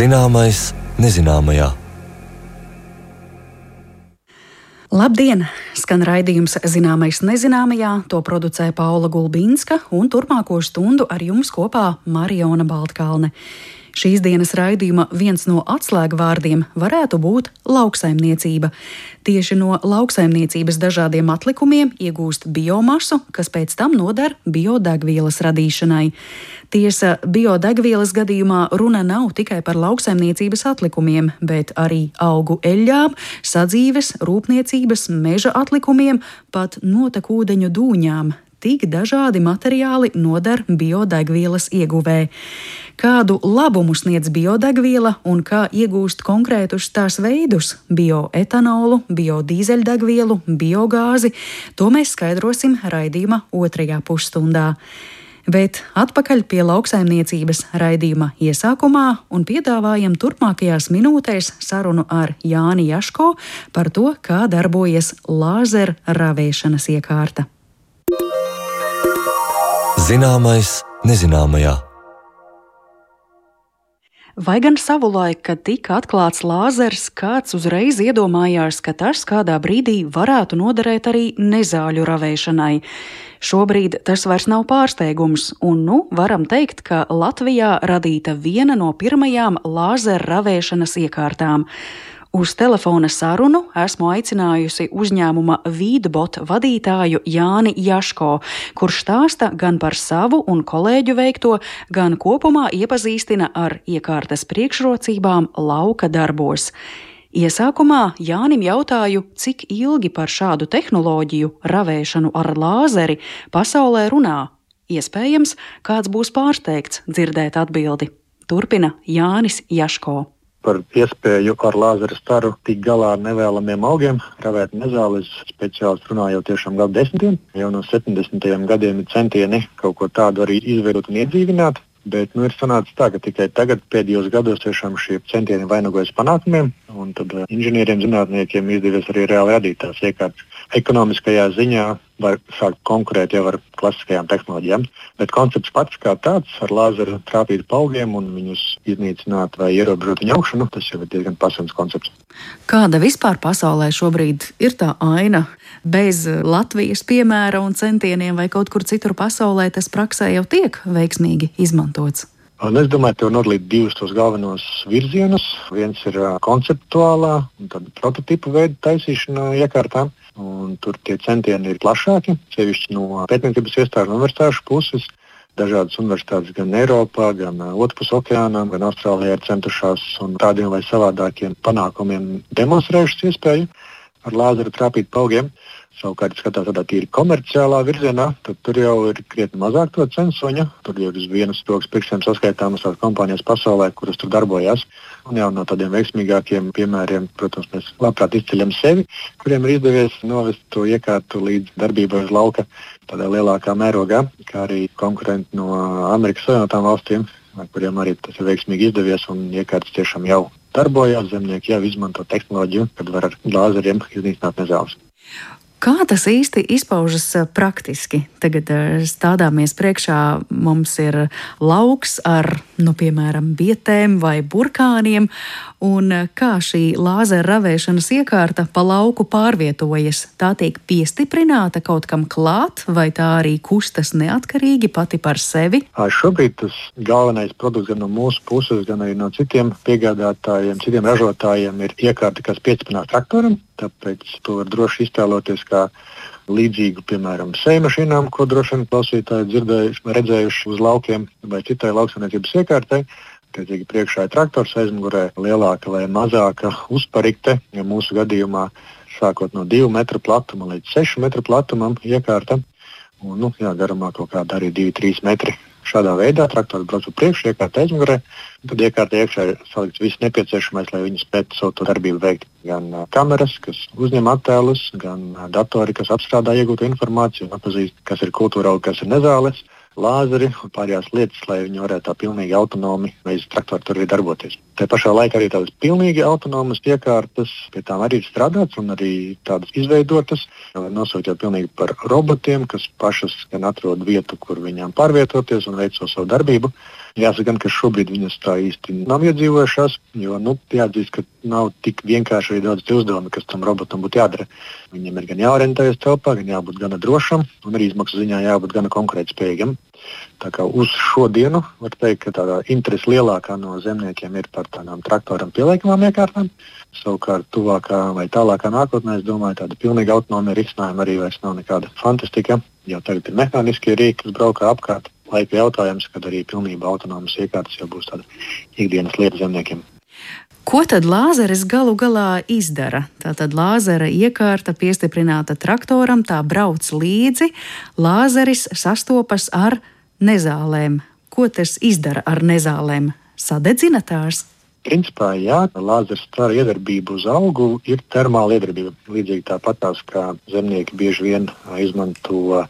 Zināmais nezināmajā. Labdien! Skan raidījums Zināmais nezināmajā, to producē Paula Gulbīnska un turpmāko stundu ar jums kopā Mariona Baltkalne. Šīs dienas raidījuma viens no atslēgvārdiem varētu būt lauksaimniecība. Tieši no lauksaimniecības dažādiem atlikumiem iegūst biomasu, kas pēc tam noder biodegvielas radīšanai. Tiesa, biodegvielas gadījumā runa nav tikai par lauksaimniecības atlikumiem, bet arī augu eļļām, sadzīves, rūpniecības, meža atlikumiem, pat notekūdeņu dūņām tik dažādi materiāli noder biodegvielas ieguvē. Kādu labumu sniedz biodegviela un kā iegūst konkrētus tās veidus - bioetanolu, biodīzeļdegvielu, biogāzi, to mēs skaidrosim raidījuma otrajā pusstundā. Bet atpakaļ pie lauksaimniecības raidījuma iesākumā un piedāvājam turpmākajās minūtēs sarunu ar Jāni Jaško par to, kā darbojas lāzera ravēšanas iekārta. Zināmais nezināmajā. Vai gan savulaik, kad tika atklāts lāzers, kāds uzreiz iedomājās, ka tas kādā brīdī varētu noderēt arī nezāļu ravēšanai? Šobrīd tas vairs nav pārsteigums, un nu varam teikt, ka Latvijā radīta viena no pirmajām lāzera ravēšanas iekārtām. Uz telefona sarunu esmu aicinājusi uzņēmuma Vīdbot vadītāju Jāni Jaško, kurš stāsta gan par savu un kolēģu veikto, gan kopumā iepazīstina ar iekārtas priekšrocībām lauka darbos. Iesākumā Jānim jautāju, cik ilgi par šādu tehnoloģiju, ravēšanu ar lāzeri, pasaulē runā. Iespējams, kāds būs pārsteigts dzirdēt atbildi. Turpina Jānis Jaško par iespēju ar lāzera staru tikt galā ar nevēlamiem augiem, ravēt mezāles. Speciālisti runā jau tiešām gadu desmitiem. Jau no 70. gadiem ir centieni kaut ko tādu arī izveidot un iedzīvināt. Bet nu, ir sanācis tā, ka tikai tagad, pēdējos gados, tiešām šie centieni vainagojas panākumiem, un tad uh, inženieriem, zinātniekiem izdevies arī reāli radīt tās iekārtas. Ekonomiskajā ziņā var sākt konkurēt jau ar klasiskajām tehnoloģijām. Bet koncepts pats kā tāds, ar lāzeru trāpīt pa augiem un viņus iznīcināt vai ierobežot viņu augšanu, tas jau ir diezgan pasenas koncepts. Kāda vispār pasaulē šobrīd ir tā aina? Bez Latvijas piemēra un centieniem vai kaut kur citur pasaulē tas praksē jau tiek veiksmīgi izmantots. Un es domāju, ka tur nodalīt divus tos galvenos virzienus. Viens ir konceptuālā un prototypu veidu taisīšana iekārtām. Un tur tie centieni ir plašāki, sevišķi no pētniecības iestāžu un universitāšu puses. Dažādas universitātes gan Eiropā, gan otrpus okeānam, gan Austrālijā ir centušās un tādiem vai savādākiem panākumiem demonstrējušas iespēju ar lāzeru trāpīt pa augiem. Savukārt, skatās tādā tīri komerciālā virzienā, tad tur jau ir krietni mazāk to censoņa. Tur jau ir uz vienas rokas pirkstiem saskaitāmas tās kompānijas pasaulē, kuras tur darbojas. Un jau no tādiem veiksmīgākiem piemēriem, protams, mēs labprāt izceļam sevi, kuriem ir izdevies novest to iekārtu līdz darbībai uz lauka tādā lielākā mērogā, kā arī konkurenti no Amerikas Savienotām valstīm, ar kuriem arī tas ir veiksmīgi izdevies un iekārtas tiešām jau darbojas. Zemnieki jau izmanto tehnoloģiju, kad var ar lāzeriem iznīcināt nezāles. Kā tas īsti izpaužas eh, praktiski? Tagad eh, stādāmies priekšā, mums ir lauks ar, nu, piemēram, bietēm vai burkāniem, un eh, kā šī lāzera ravēšanas iekārta pa lauku pārvietojas. Tā tiek piestiprināta kaut kam klāt, vai tā arī kustas neatkarīgi pati par sevi? Šobrīd tas galvenais produkts gan no mūsu puses, gan arī no citiem piegādātājiem, citiem ražotājiem ir iekārta, kas piestiprināta traktoram Tāpēc to var droši iztēloties kā līdzīgu, piemēram, sēmašīnām, ko droši vien klausītāji dzirdējuši, redzējuši uz laukiem vai citai lauksaimniecības iekārtai. Tiecīgi priekšā ir traktors, aizmugurē lielāka vai mazāka uzparikte. Ja mūsu gadījumā sākot no 2 metru platuma līdz 6 metru platumam iekārta. Un, nu, jā, garumā kaut kāda arī 2-3 metri Šādā veidā traktors brauc uz priekšu, iekārta aizmugurē, tad iekārta iekšā ir salikts viss nepieciešamais, lai viņi spētu savu darbību veikt. Gan kameras, kas uzņem attēlus, gan datori, kas apstrādā iegūtu informāciju un atpazīst, kas ir kultūra, kas ir nezāles. Lāzeri un pārējās lietas, lai viņi varētu tā pilnīgi autonomi bez traktora tur arī darboties. Tā pašā laikā arī tādas pilnīgi autonomas iekārtas, pie tām arī ir strādāts un arī tādas izveidotas, nosaucot pilnīgi par robotiem, kas pašas gan atrod vietu, kur viņām pārvietoties un veic savu darbību. Jāsaka, ka šobrīd viņas tā īsti nav iedzīvojušās, jo nu, jāatzīst, ka nav tik vienkārši arī daudz uzdevumu, kas tam robotam būtu jādara. Viņam ir gan jāorientējas telpā, gan jābūt gana drošam, un arī izmaksu ziņā jābūt gana konkurētspējīgam. Tā kā uz šodienu var teikt, ka tā interese lielākā no zemniekiem ir par tādām traktoram pieliekamām iekārtām. Savukārt, tuvākā vai tālākā nākotnē, es domāju, tāda pilnīgi autonomija risinājuma arī vairs nav nekāda fantastika. Jau tagad ir mehāniskie rīki, kas braukā apkārt laika jautājums, kad arī pilnībā autonomas iekārtas jau būs tāda ikdienas lieta zemniekiem. Ko tad lāzeris galu galā izdara? Tātad lāzera iekārta piestiprināta traktoram, tā brauc līdzi, lāzeris sastopas ar nezālēm. Ko tas izdara ar nezālēm? Sadedzina tās? Principā, jā, lāzera stara iedarbība uz augu ir termāla iedarbība. Līdzīgi tāpatās kā zemnieki bieži vien izmanto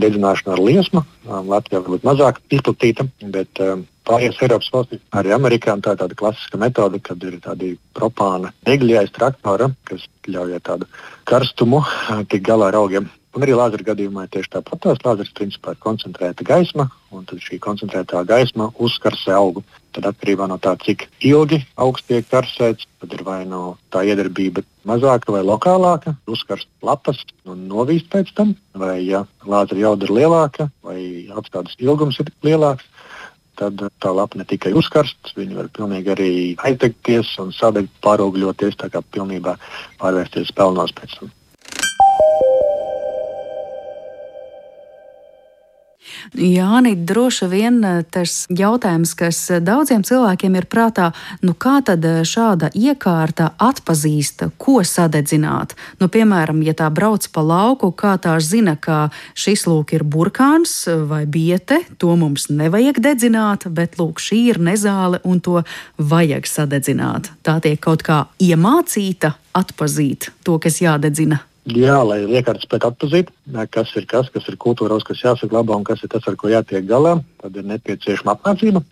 dedzināšana ar liesmu. Latvijā varbūt mazāk izplatīta, bet pārējās Eiropas valstīs, arī Amerikā, tā ir tāda klasiska metode, kad ir tādi propāna degļi aiz traktora, kas ļauj tādu karstumu tikt galā ar augiem. Un arī lāzera gadījumā ir tieši tāpat. Tās lāzeris principā ir koncentrēta gaisma, un šī koncentrētā gaisma uzkarsē augu. Tad atkarībā no tā, cik ilgi augs tiek karsēts, tad ir vai no tā iedarbība mazāka vai lokālāka, uzkarst lapas un novīst pēc tam, vai ja lāzera jauda ir lielāka vai apstādes ilgums ir lielāks. Tad tā lapa ne tikai uzkarst, viņa var pilnīgi arī aizdegties un sadegt, pāraugļoties, tā kā pilnībā pārvērsties pelnos pēc tam. Jāni, droši vien eh, tas jautājums, kas daudziem cilvēkiem ir prātā, nu kā tad eh, šāda iekārta atpazīst, ko sadedzināt? Nu, piemēram, ja tā brauc pa lauku, kā tā zina, ka šis lūk ir burkāns vai biete, to mums nevajag dedzināt, bet lūk, šī ir nezāle un to vajag sadedzināt. Tā tiek kaut kā iemācīta atpazīt to, kas jādedzina. Jā, lai iekārta spētu atzīt, kas ir kas, kas ir kultūra, kas jāsaglabā un kas ir tas, ar ko jātiek galā, tad ir nepieciešama apmācība.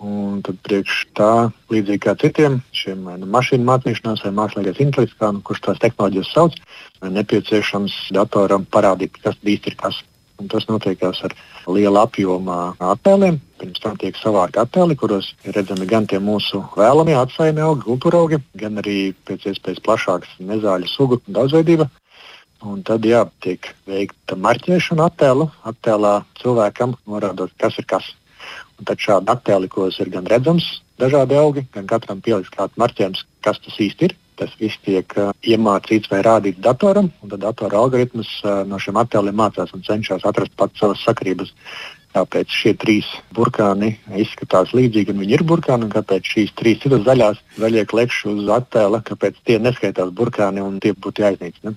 Un tad priekš tā, līdzīgi kā citiem, šiem nu, mašīnu mācīšanās vai mākslīgais intelekts, kā nu, kurš tās tehnoloģijas sauc, ir nepieciešams datoram parādīt, kas īsti ir kas. Un tas notiekās ar lielu apjomu attēliem. Pirms tam tiek savākti attēli, kuros ir redzami gan tie mūsu vēlamie atsājumi augi, kultūra augi, gan arī pēc iespējas plašāks nezāļu sugu daudzveidība. Un tad jā, tiek veikta marķēšana attēlu, attēlā cilvēkam norādot, kas ir kas. Un tad šādi attēli, kuros ir gan redzams dažādi augi, gan katram pieliks kāds marķējums, kas tas īsti ir. Tas viss tiek uh, iemācīts vai rādīts datoram, un tad datora algoritms uh, no šiem attēliem mācās un cenšas atrast pats savas sakarības. Kāpēc šie trīs burkāni izskatās līdzīgi, un viņi ir burkāni, un kāpēc šīs trīs citas zaļās, zaļie klekši uz attēla, kāpēc tie neskaitās burkāni un tie būtu jāiznīcina.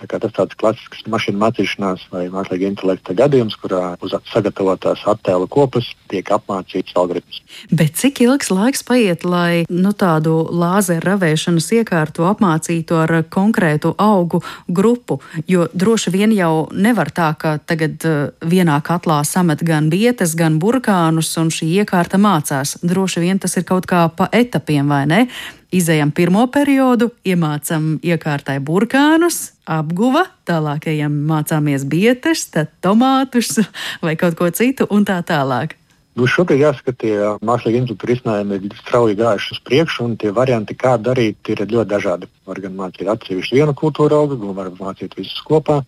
Tā tas tāds klasisks mašīnu mācīšanās vai mākslīga intelekta gadījums, kurā uz sagatavotās attēlu kopas tiek apmācīts algoritms. Bet cik ilgs laiks paiet, lai nu, tādu lāzeru ravēšanas iekārtu apmācītu ar konkrētu augu grupu? Jo droši vien jau nevar tā, ka tagad uh, vienā katlā samet gan vietas, gan burkānus, un šī iekārta mācās. Droši vien tas ir kaut kā pa etapiem, vai ne? Izejam pirmo periodu, iemācām iekārtai burkānus, apguva, tālāk ejam mācāmies bietes, tad tomātus vai kaut ko citu un tā tālāk. Nu, šobrīd jāsaka, tie mākslīgi intelektu risinājumi ir strauji gājuši uz priekšu, un tie varianti, kā darīt, ir ļoti dažādi. Var gan mācīt atsevišķu vienu kultūru augu, gan var mācīt visus kopā.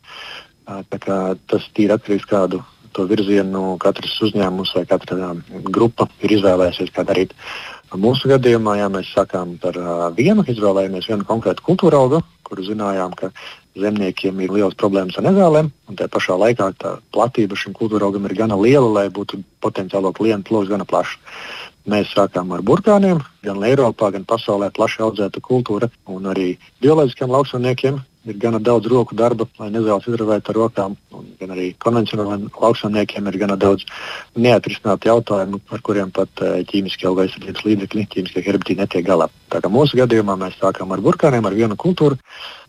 Tas ir atkarīgs no kādu to virzienu katrs uzņēmums vai katra grupa ir izvēlējusies, kā darīt. Mūsu gadījumā, ja mēs sakām par vienu, izvēlējāmies vienu konkrētu kultūra augu, kuru zinājām, ka zemniekiem ir liels problēmas ar nezālēm, un tā pašā laikā tā platība šim kultūra augam ir gana liela, lai būtu potenciālo klientu lokus gana plašs. Mēs sākām ar burkāniem, gan Eiropā, gan pasaulē plaši audzēta kultūra, un arī bioloģiskiem lauksaimniekiem ir gana daudz roku darba, lai nezāles izravētu ar rokām. Gan arī konvencionāliem lauksaimniekiem ir gana daudz neatrisinātu jautājumu, ar kuriem pat eh, ķīmiskie auga aizsardzības līdzekļi, ķīmiskie herbicīdi netiek galā. Mūsu gadījumā mēs sākām ar burkāniem, ar vienu kultūru.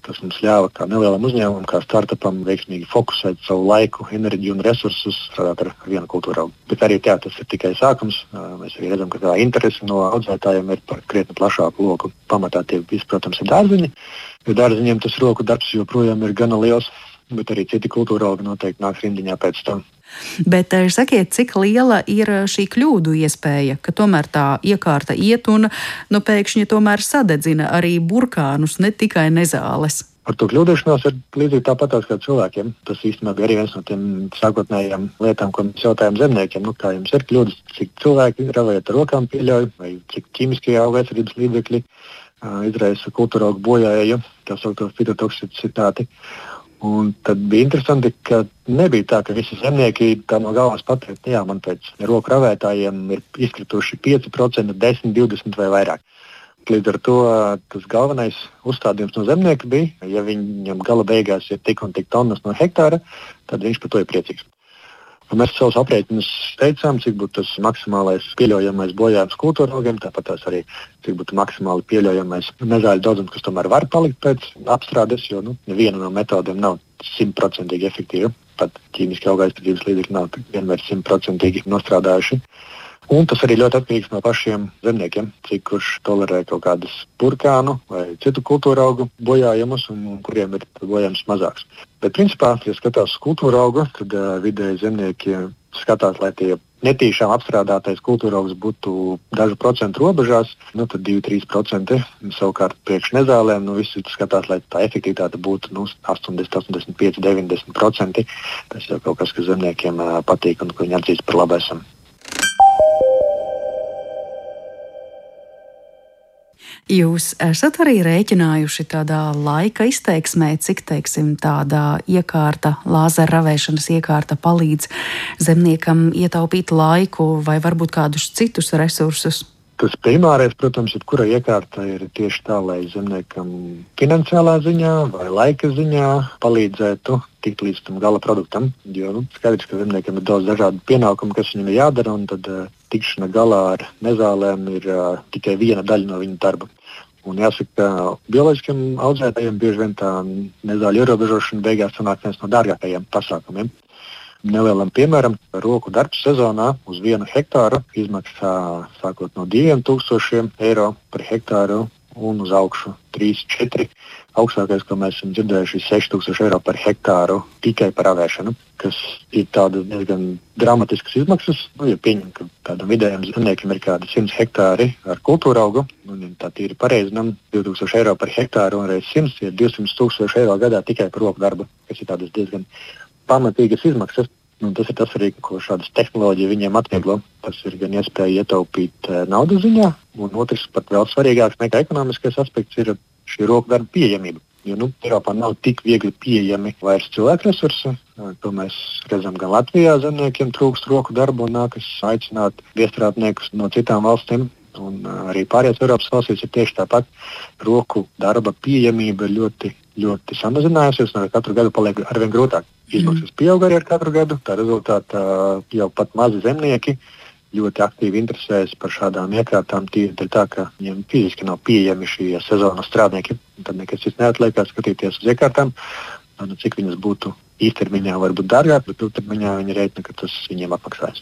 Tas mums ļāva kā nelielam uzņēmumam, kā startupam, veiksmīgi fokusēt savu laiku, enerģiju un resursus strādāt ar vienu kultūru. Bet arī tā, tas ir tikai sākums. Mēs arī redzam, ka tā interese no audzētājiem ir par krietni plašāku loku. Pamatā tie protams, ir dārziņi. Jo dārziņiem tas roku darbs joprojām ir gana liels, bet arī citi kultūra augi noteikti nāks rindiņā pēc tam. Bet eh, sakiet, cik liela ir eh, šī kļūdu iespēja, ka tomēr tā iekārta iet un nu, pēkšņi tomēr sadedzina arī burkānus, ne tikai nezāles? Ar to kļūdīšanos ir līdzīgi tāpat kā cilvēkiem. Tas īstenībā bija arī viens no tiem sākotnējiem lietām, ko mēs jautājām zemniekiem. Nu, kā jums ir kļūdas, cik cilvēki ravējot ar rokām pieļauj, vai cik ķīmiskie aizsardzības līdzekļi izraisa kultūra augu bojāju, tā saucamo fitotoksicitāti. Un tad bija interesanti, ka nebija tā, ka visi zemnieki tā no galvas pateica, jā, man pēc roku ravētājiem ir izkrituši 5%, 10, 20 vai vairāk. Līdz ar to tas galvenais uzstādījums no zemnieka bija, ja viņam gala beigās ir tik un tik tonnas no hektāra, tad viņš par to ir priecīgs. Mēs savus aprēķinus teicām, cik būtu tas maksimālais pieļaujamais bojājums kultūra augiem, tāpat arī cik būtu maksimāli pieļaujamais nezāļu daudzums, kas tomēr var palikt pēc apstrādes, jo nu, neviena no metodēm nav simtprocentīgi efektīva. Pat ķīmiski augaizsardzības līdzekļi nav vienmēr simtprocentīgi nostrādājuši. Un tas arī ļoti atkarīgs no pašiem zemniekiem, cik kurš tolerē kaut kādus burkānu vai citu kultūra augu bojājumus, un, un kuriem ir bojājums mazāks. Bet, principā, ja skatās uz kultūra augu, tad uh, vidēji zemnieki skatās, lai tie netīšām apstrādātais kultūra augs būtu dažu procentu robežās, nu, tad 2-3%. Savukārt, priekš nezālēm, nu, visi skatās, lai tā efektivitāte būtu nu, 80, 85, 90%. Tas jau kaut kas, kas zemniekiem uh, patīk un ko viņi atzīst par labu esam. Jūs esat arī rēķinājuši tādā laika izteiksmē, cik teiksim, tāda iekārta, lāzera ravēšanas iekārta palīdz zemniekam ietaupīt laiku vai varbūt kādus citus resursus? Tas primārais, protams, ir kura iekārta ir tieši tā, lai zemniekam finansiālā ziņā vai laika ziņā palīdzētu tikt līdz tam gala produktam. Jo nu, skaidrs, ka zemniekam ir daudz dažādu pienākumu, kas viņam ir jādara, un tad uh, tikšana galā ar nezālēm ir uh, tikai viena daļa no viņa darba. Un jāsaka, ka bioloģiskiem audzētājiem bieži vien tā nezāļu ierobežošana beigās sanāk viens no dārgākajiem pasākumiem. Nelielam piemēram, roku darbs sezonā uz vienu hektāru izmaksā sākot no 2000 eiro par hektāru un uz augšu 3-4. Augstākais, ko mēs esam dzirdējuši, ir 6000 eiro par hektāru tikai par avēšanu, kas ir diezgan dramatiskas izmaksas. Nu, ja pieņem, ka kādam vidējam zemniekam ir kādi 100 hektāri ar kultūra augu, un ja tā ir pareizinām, 2000 eiro par hektāru un reiz 100 ir 200 tūkstoši eiro gadā tikai par roku darbu, kas ir diezgan pamatīgas izmaksas. Nu, tas ir tas arī, ko šādas tehnoloģijas viņiem atvieglo. Tas ir gan iespēja ietaupīt uh, naudas ziņā, un otrs, pat vēl svarīgāks nekā ekonomiskais aspekts, ir šī roku darba pieejamība. Jo nu, Eiropā nav tik viegli pieejami vairs cilvēku resursi. To mēs redzam gan Latvijā. Zemniekiem trūkst roku darbu un nākas aicināt viestrādniekus no citām valstīm. Un arī pārējās Eiropas valstīs ir tieši tāpat. Roku darba pieejamība ļoti ļoti samazinājusies, un ar katru gadu paliek arvien grūtāk. Izmaksas pieaug arī ar katru gadu. Tā rezultātā jau pat mazi zemnieki ļoti aktīvi interesējas par šādām iekārtām. Tīri tā, ka viņiem fiziski nav pieejami šie sezonas strādnieki. Tad nekas cits neatliek, kā skatīties uz iekārtām, nu, cik viņas būtu īstermiņā, varbūt dārgāk, bet ilgtermiņā viņi rēķina, ka tas viņiem atmaksājas.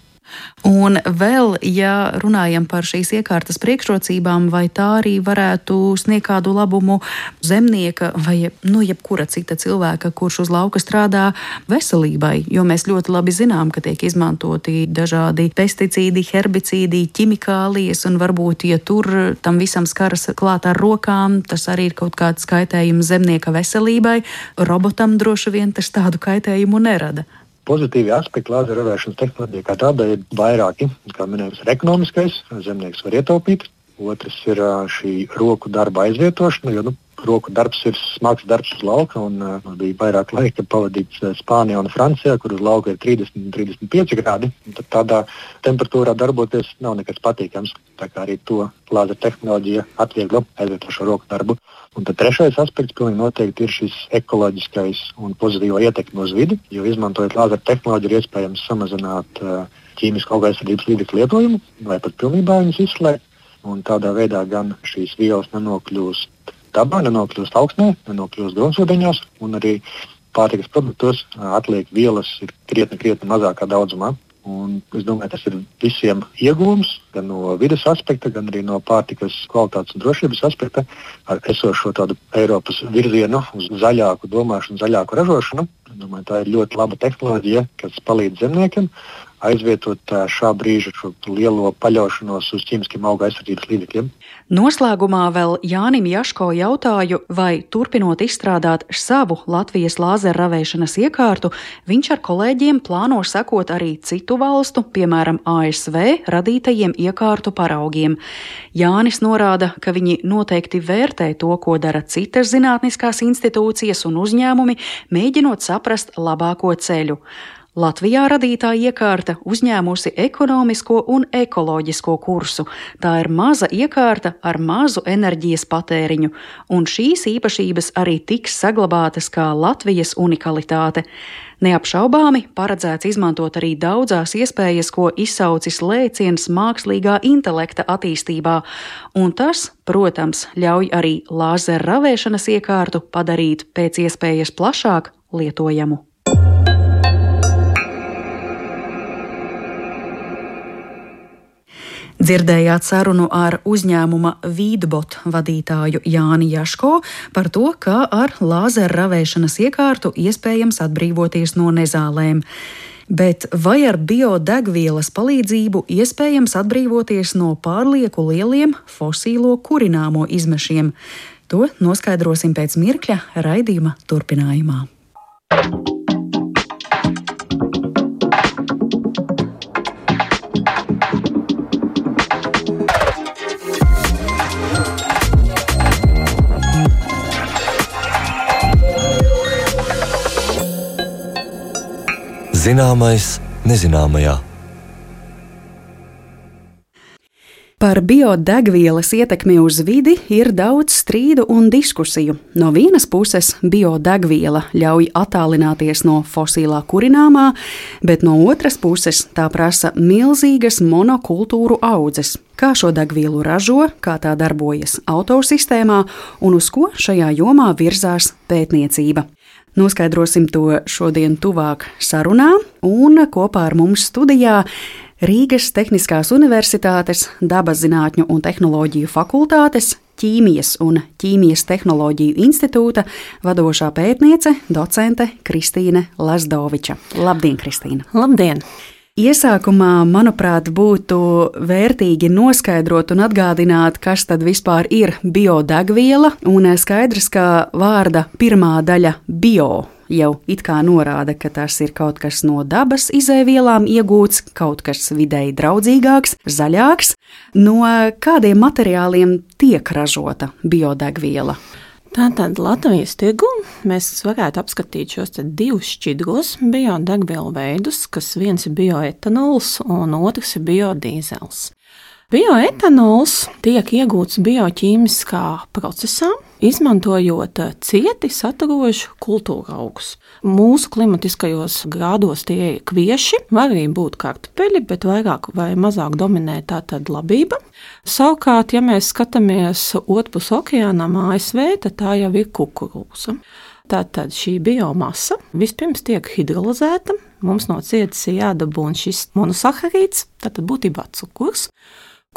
Un vēl, ja runājam par šīs iekārtas priekšrocībām, vai tā arī varētu sniegt kādu labumu zemnieka vai nu, jebkura cita cilvēka, kurš uz lauka strādā veselībai, jo mēs ļoti labi zinām, ka tiek izmantoti dažādi pesticīdi, herbicīdi, ķimikālijas, un varbūt, ja tur tam visam skaras klāt ar rokām, tas arī ir kaut kāds kaitējums zemnieka veselībai. Robotam droši vien tas tādu kaitējumu nerada pozitīvi aspekti lāzera ravēšanas tehnoloģija kā tāda ir vairāki. Kā minējums, ir ekonomiskais, zemnieks var ietaupīt. Otrs ir šī roku darba aizvietošana, jo nu, roku darbs ir smags darbs uz lauka. Un, uh, bija vairāk laika pavadīts Spānijā un Francijā, kur uz lauka ir 30 un 35 grādi. Tad tādā temperatūrā darboties nav nekas patīkams. Tā kā arī to lāzera tehnoloģija atvieglo aizvietošo roku darbu. Un tad trešais aspekts pilnīgi noteikti ir šis ekoloģiskais un pozitīvā ietekme uz vidi, jo izmantojot lāzera tehnoloģiju ir iespējams samazināt uh, ķīmisku augaisardzības līdzekļu lietojumu vai pat pilnībā viņus izslēgt. Un tādā veidā gan šīs vielas nenokļūst dabā, nenokļūst augsnē, nenokļūst gruntsūdeņos un arī pārtikas produktos atliek vielas ir krietni, krietni mazākā daudzumā. Un es domāju, tas ir visiem iegūms, gan no vidas aspekta, gan arī no pārtikas kvalitātes un drošības aspekta, ar esošo tādu Eiropas virzienu uz zaļāku domāšanu, zaļāku ražošanu. Domāju, tā ir ļoti laba tehnoloģija, kas palīdz zemniekiem aizvietot šā brīža lielo paļaušanos uz ķīmiskiem auga aizsardzības līdzekļiem. Noslēgumā vēl Jānim Jaško jautāju, vai turpinot izstrādāt savu Latvijas lāzera ravēšanas iekārtu, viņš ar kolēģiem plāno sekot arī citu valstu, piemēram, ASV radītajiem iekārtu paraugiem. Jānis norāda, ka viņi noteikti vērtē to, ko dara citas zinātniskās institūcijas un uzņēmumi, mēģinot saprast labāko ceļu. Latvijā radītā iekārta uzņēmusi ekonomisko un ekoloģisko kursu. Tā ir maza iekārta ar mazu enerģijas patēriņu, un šīs īpašības arī tiks saglabātas kā Latvijas unikalitāte. Neapšaubāmi paredzēts izmantot arī daudzās iespējas, ko izsaucis lēciens mākslīgā intelekta attīstībā, un tas, protams, ļauj arī lāzera ravēšanas iekārtu padarīt pēc iespējas plašāk lietojamu. Dzirdējāt sarunu ar uzņēmuma Vīdbot vadītāju Jāni Jaško par to, kā ar lāzera ravēšanas iekārtu iespējams atbrīvoties no nezālēm. Bet vai ar biodegvielas palīdzību iespējams atbrīvoties no pārlieku lieliem fosīlo kurināmo izmešiem? To noskaidrosim pēc mirkļa raidījuma turpinājumā. Zināmais nezināmajā. Par biodegvielas ietekmi uz vidi ir daudz strīdu un diskusiju. No vienas puses, biodegviela ļauj attālināties no fosilā kurināmā, bet no otras puses tā prasa milzīgas monokultūru audzes. Kā šo degvielu ražo, kā tā darbojas autosistēmā un uz ko šajā jomā virzās pētniecība. Noskaidrosim to šodien tuvāk sarunā, un kopā ar mums studijā Rīgas Tehniskās Universitātes Dabas zinātņu un tehnoloģiju fakultātes ķīmijas un ķīmijas tehnoloģiju institūta vadošā pētniece, docente Kristīne Lazdoviča. Labdien, Kristīne! Labdien! Iesākumā, manuprāt, būtu vērtīgi noskaidrot un atgādināt, kas tad vispār ir biodegviela. Un skaidrs, ka vārda pirmā daļa bio jau it kā norāda, ka tas ir kaut kas no dabas izēvielām iegūts, kaut kas vidēji draudzīgāks, zaļāks. No kādiem materiāliem tiek ražota biodegviela? Tātad Latvijas tirgu mēs varētu apskatīt šos divus šķidros biodegvielu veidus, kas viens ir bioetanols un otrs ir biodīzels. Bioetanols tiek iegūts bioķīmiskā procesā, izmantojot cieti saturošu kultūra augus. Mūsu klimatiskajos grādos tie ir kvieši, var arī būt kartupeļi, bet vairāk vai mazāk dominē tātad labība. Savukārt, ja mēs skatāmies otrpus okeānam ASV, tad tā jau ir kukurūza. Tātad šī biomasa vispirms tiek hidrolizēta, mums no cietas ir jādabūna šis monosaharīds, tātad būtībā cukurs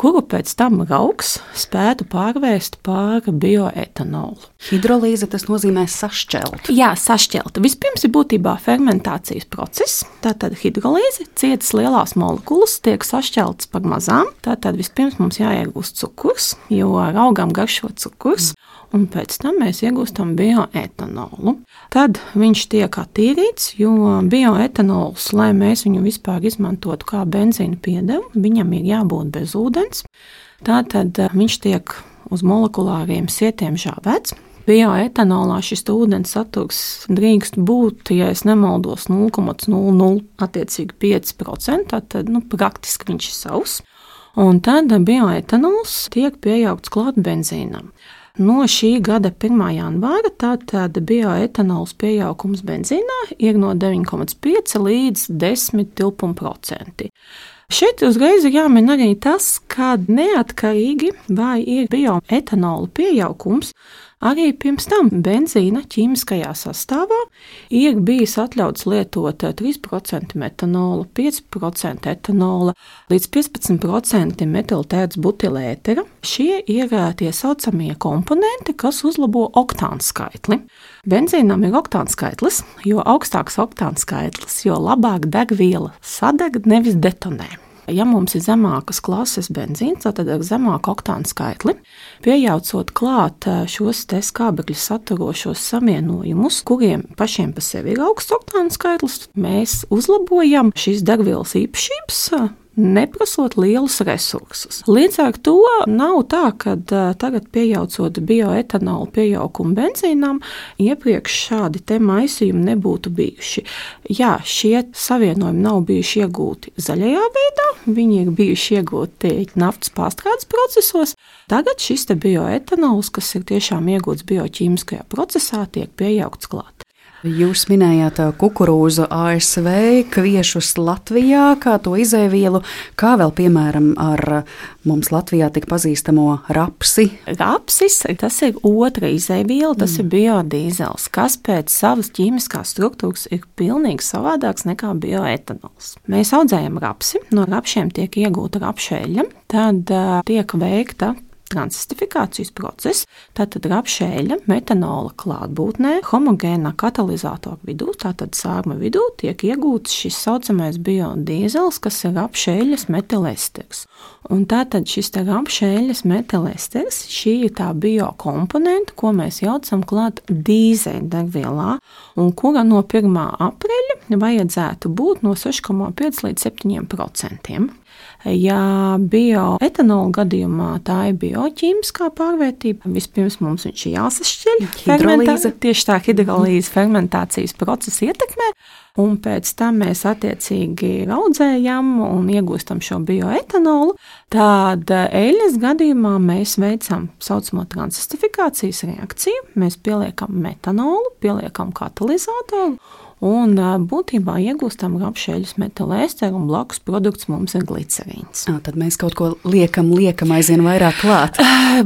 kuru pēc tam augs spētu pārvērst par bioetanolu. Hidrolīze tas nozīmē sašķelt. Jā, sašķelt. Vispirms ir būtībā fermentācijas process. Tātad hidrolīze cietas lielās molekulas tiek sašķeltas par mazām. Tātad vispirms mums jāiegūst cukurs, jo augam garšo cukurs. Mm un pēc tam mēs iegūstam bioetanolu. Tad viņš tiek attīrīts, jo bioetanols, lai mēs viņu vispār izmantotu kā benzīna piedevu, viņam ir jābūt bez ūdens. Tātad eh, viņš tiek uz molekulāriem sietiem žāvēts. Bioetanolā šis ūdens saturs drīkst būt, ja nemaldos, 0,00 tad nu, praktiski viņš ir savs. Un tad bioetanols tiek pieaugts klāt benzīnam. No šī gada 1. janvāra tātad bioetanols pieaugums benzīnā ir no 9,5 līdz 10 tilpuma procenti. Šeit uzreiz ir jāmin arī tas, ka neatkarīgi vai ir bioetanola pieaugums, Arī pirms tam benzīna ķīmiskajā sastāvā ir bijis atļauts lietot 3% metanola, 5% etanola, līdz 15% metiltētas butilētera. Šie ir tie saucamie komponenti, kas uzlabo oktānu skaitli. Benzīnam ir oktānu skaitlis, jo augstāks oktānu skaitlis, jo labāk degviela sadeg, nevis detonē. Ja mums ir zemākas klases benzīns, tad ar zemāku oktānu skaitli, pieejaucot klāt šos skābekļu saturošos savienojumus, kuriem pašiem par sevi ir augsts oktānu skaitlis, mēs uzlabojam šīs degvielas īpašības neprasot lielus resursus. Līdz ar to nav tā, ka tagad pieejaucot bioetanolu pieaugumu benzīnām, iepriekš šādi te maisījumi nebūtu bijuši. Jā, šie savienojumi nav bijuši iegūti zaļajā veidā, viņi ir bijuši iegūti naftas pārstrādes procesos. Tagad šis bioetanols, kas ir tiešām iegūts bioķīmiskajā procesā, tiek pieaugts klāt. Jūs minējāt kukurūzu ASV, kviešus Latvijā, kā to izēvielu, kā vēl piemēram ar mums Latvijā tik pazīstamo rapsi. Rapsis tas ir otra izēviela, tas mm. ir biodīzels, kas pēc savas ķīmiskās struktūras ir pilnīgi savādāks nekā bioetanols. Mēs audzējam rapsi, no rapšiem tiek iegūta rapšeļa, tad tiek veikta transistifikācijas process, tātad rapšēļa metanola klātbūtnē, homogēnā katalizatora vidū, tātad sārma vidū, tiek iegūts šis saucamais biodīzels, kas ir rapšēļas metilesters. Un tātad šis rapšēļas metilesters, šī ir tā biokomponenta, ko mēs jaucam klāt dīzeļdegvielā, un kura no 1. aprīļa vajadzētu būt no 6,5 līdz 7 procentiem. Ja bioetanola gadījumā tā ir bioķīmiskā pārvērtība, vispirms mums viņš ir jāsašķeļ. Hidrolīze. Tieši tā hidrolīze fermentācijas procesa ietekmē. Un pēc tam mēs attiecīgi audzējam un iegūstam šo bioetanolu. Tad eļļas gadījumā mēs veicam tā saucamo transistifikācijas reakciju. Mēs pieliekam metanolu, pieliekam katalizatoru un būtībā iegūstam apšēļus metālēsteru, un blakus produkts mums ir glicerīns. À, tad mēs kaut ko liekam, liekam aizvien vairāk klāt.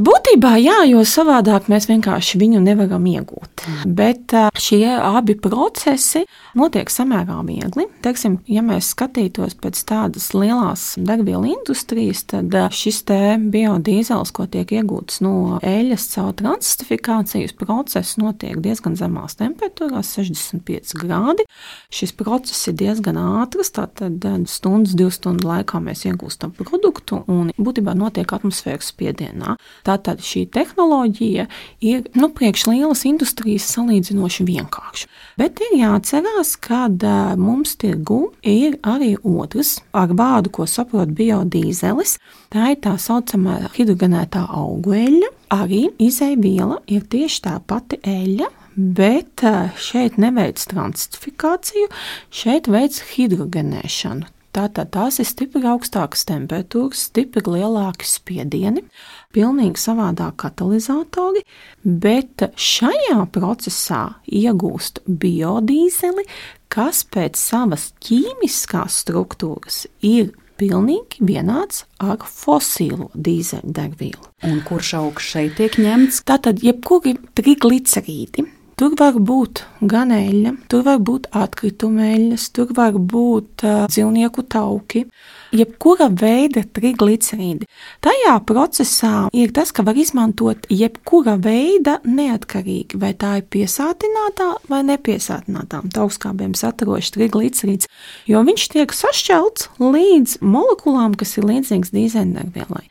Būtībā jā, jo savādāk mēs vienkārši viņu nevaram iegūt. Bet šie abi procesi notiek samērā viegli. Teiksim, ja mēs skatītos pēc tādas lielas degvielu industrijas, tad šis te biodīzels, ko tiek iegūts no eļļas caur transistifikācijas procesu, notiek diezgan zemās temperatūrās, 65 grādi grādi. Šis process ir diezgan ātrs, tātad eh, stundas, divu stundu laikā mēs iegūstam produktu un būtībā notiek atmosfēras spiedienā. Tātad šī tehnoloģija ir nu, priekš lielas industrijas salīdzinoši vienkārša. Bet ir jāatcerās, ka eh, mums tirgu ir arī otrs ar vārdu, ko saprot biodīzelis. Tā ir tā saucamā hidrogenētā augu eļļa. Arī izēviela ir tieši tā pati eļļa, bet eh, šeit neveic transifikāciju, šeit veic hidrogenēšanu. Tātad tās ir stipri augstākas temperatūras, stipri lielāki spiedieni, pilnīgi savādāk katalizatori, bet šajā procesā iegūst biodīzeli, kas pēc savas ķīmiskās struktūras ir pilnīgi vienāds ar fosīlo dīzeļdegvielu. Un kurš augsts šeit tiek ņemts? Tātad, jebkuri triglicerīdi, Tur var būt gan eļļa, tur var būt atkritumēļas, tur var būt uh, dzīvnieku tauki, jebkura veida triglicerīdi. Tajā procesā ir tas, ka var izmantot jebkura veida neatkarīgi, vai tā ir piesātinātā vai nepiesātinātā augstskābiem saturošs triglicerīds, jo viņš tiek sašķelts līdz molekulām, kas ir līdzīgas dīzeļdegvielai.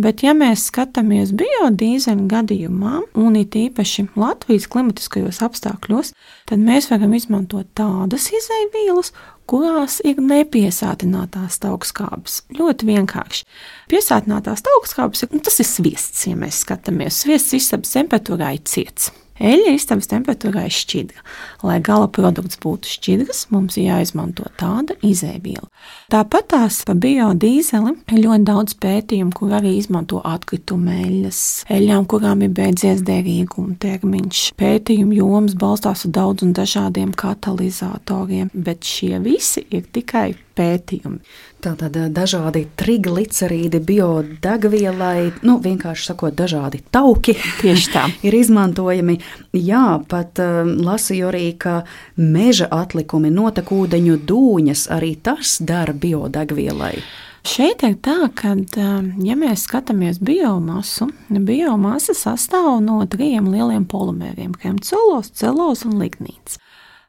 Bet, ja mēs skatāmies biodīzeļu gadījumā, un it īpaši Latvijas klimatiskajos apstākļos, tad mēs varam izmantot tādas izēvielas, kurās ir nepiesātinātās augstskābes. Ļoti vienkārši. Piesātinātās augstskābes nu, tas ir sviests, ja mēs skatāmies. Sviests istabas temperatūrā ir ciets. Eļļa istabas temperatūrā ir šķidra. Lai gala produkts būtu šķidrs, mums ir jāizmanto tāda izēviela. Tāpat tās par biodīzeli ir ļoti daudz pētījumu, kur arī izmanto atkritumu eļļas, eļļām, kurām ir beidzies derīguma termiņš. Pētījumu jomas balstās uz daudz un dažādiem katalizatoriem, bet šie visi ir tikai pētījumi. Tātad dažādi triglicerīdi, biodegvielai, nu, vienkārši sakot, dažādi tauki. Ir izmantojami. Jā, pat um, lasīju arī, ka meža atlikumi, notekūdeņu dūņas arī tas dara biodegvielai. Šeit ir tā, ka, ja mēs skatāmies biomasu, biomasa sastāv no trim lieliem polimēriem - kremcolos, celos un lignīts.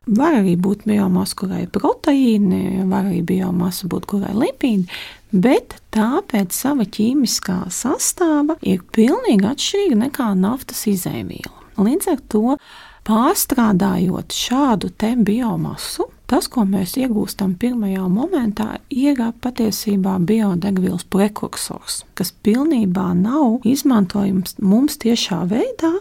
Var arī būt biomasa, kurai ir proteīni, var arī biomasa būt, kurai ir lipīdi, bet tā pēc sava ķīmiskā sastāva ir pilnīgi atšķirīga nekā naftas izēviela. Līdz ar to pārstrādājot šādu biomasu, tas, ko mēs iegūstam pirmajā momentā, ir patiesībā biodegvielas prekursors, kas pilnībā nav izmantojams mums tiešā veidā,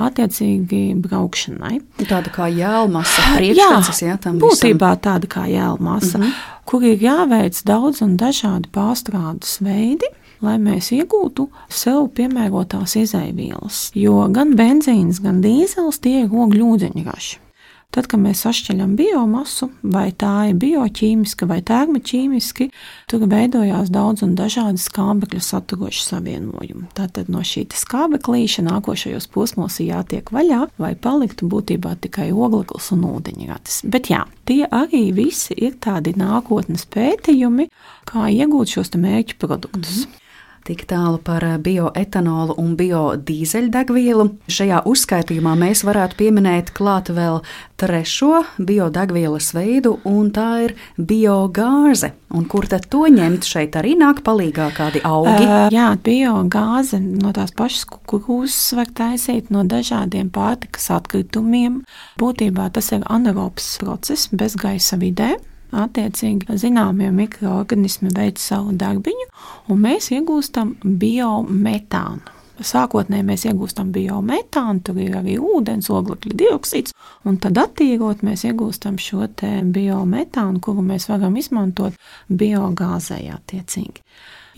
attiecīgi braukšanai. Tāda kā jēlmasa, priekšstats, jā, tam būtībā visam. tāda kā jēlmasa, mm -hmm. kur ir jāveic daudz un dažādi pārstrādes veidi lai mēs iegūtu sev piemērotās izaivielas. Jo gan benzīns, gan dīzels tie ir ogļu ūdeņraši. Tad, kad mēs sašķeļam biomasu, vai tā ir bioķīmiska vai termoķīmiski, tur veidojās daudz un dažādi skābekļa saturoši savienojumi. Tātad no šī skābeklīša nākošajos posmos ir jātiek vaļā, lai paliktu būtībā tikai ogleklis un ūdeņratis. Bet jā, tie arī visi ir tādi nākotnes pētījumi, kā iegūt šos mērķu produktus. Mm -hmm. Tik tālu par bioetanolu un biodīzeļdegvielu. Šajā uzskaitījumā mēs varētu pieminēt klāt vēl trešo biodegvielas veidu, un tā ir biogāze. Un kur tad to ņemt? Šeit arī nāk palīdzīgā kādi augi. Uh, jā, biogāze no tās pašas kukurūzas var taisīt no dažādiem pārtikas atkritumiem. Būtībā tas ir anaerobs process bez gaisa vidē attiecīgi zināmie mikroorganismi veic savu darbiņu, un mēs iegūstam biometānu. Sākotnēji mēs iegūstam biometānu, tur ir arī ūdens, oglekļa dioksīds, un tad attīrot mēs iegūstam šo biometānu, kuru mēs varam izmantot biogāzē attiecīgi.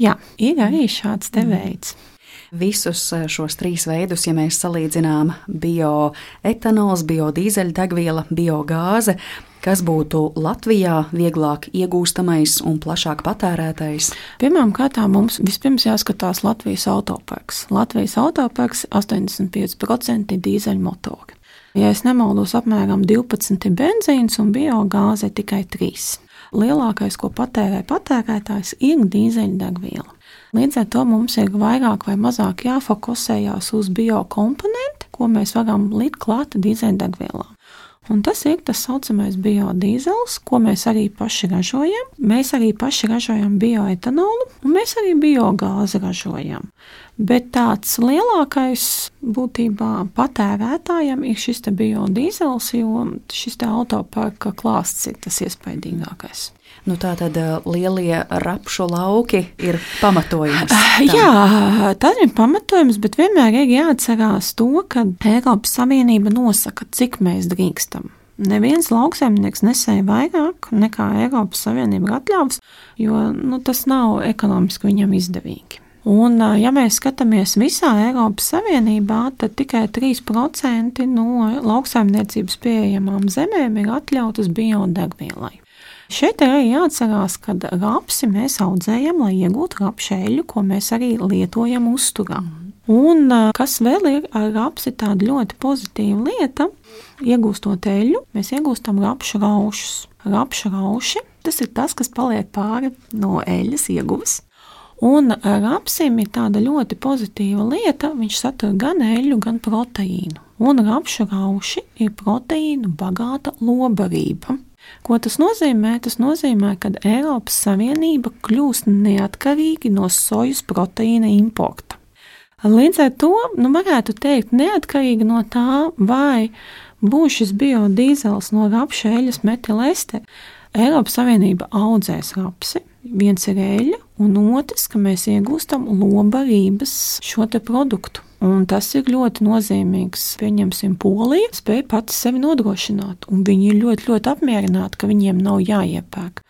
Jā, ir arī šāds te veids. Visus šos trīs veidus, ja mēs salīdzinām bioetanols, biodīzeļdegviela, biogāze, kas būtu Latvijā vieglāk iegūstamais un plašāk patērētais? Pirmkārt, mums vispirms jāskatās Latvijas autoparks. Latvijas autoparks 85% dīzeļmotori. Ja es nemaldos, apmēram 12 benzīns un biogāze tikai 3. Lielākais, ko patērē patērētājs, ir dīzeļdegviela. Līdz ar to mums ir vairāk vai mazāk jāfokusējās uz biokomponentu, ko mēs varam likt klāt dīzeļdegvielām. Un tas ir tas saucamais biodīzels, ko mēs arī paši ražojam. Mēs arī paši ražojam bioetanolu, un mēs arī biogāzi ražojam. Bet tāds lielākais būtībā patērētājam ir šis biodīzels, jo šis autoparka klāsts ir tas iespaidīgākais. Nu, tā tad lielie rapšu lauki ir pamatojums. Tam. Jā, tas ir pamatojums, bet vienmēr ir jāatcerās to, ka Eiropas Savienība nosaka, cik mēs drīkstam. Neviens lauksaimnieks nesēja vairāk nekā Eiropas Savienība atļāvis, jo nu, tas nav ekonomiski viņam izdevīgi. Un, ja mēs skatāmies visā Eiropas Savienībā, tad tikai 3% no lauksaimniecības pieejamām zemēm ir atļautas biodegvielai. Šeit arī jāatcerās, ka rapsi mēs audzējam, lai iegūtu rapšēļu, ko mēs arī lietojam uzturā. Un kas vēl ir ar rapsi tāda ļoti pozitīva lieta, iegūstot eļļu, mēs iegūstam rapšu raušus. Rapšu rauši tas ir tas, kas paliek pāri no eļļas ieguves. Un rapsim ir tāda ļoti pozitīva lieta, viņš satur gan eļļu, gan proteīnu. Un rapšu rauši ir proteīnu bagāta lobarība. Ko tas nozīmē? Tas nozīmē, ka Eiropas Savienība kļūst neatkarīga no sojas proteīna importa. Līdz ar to nu, varētu teikt, neatkarīgi no tā, vai būs šis biodīzels no rapša eļas metilēste, Eiropas Savienība audzēs rapsi. Viens ir eļļa, un otrs, ka mēs iegūstam lobarības šo produktu. Un tas ir ļoti nozīmīgs. Pieņemsim, Polija spēja pati sevi nodrošināt, un viņi ir ļoti, ļoti apmierināti, ka viņiem nav jāiepērk.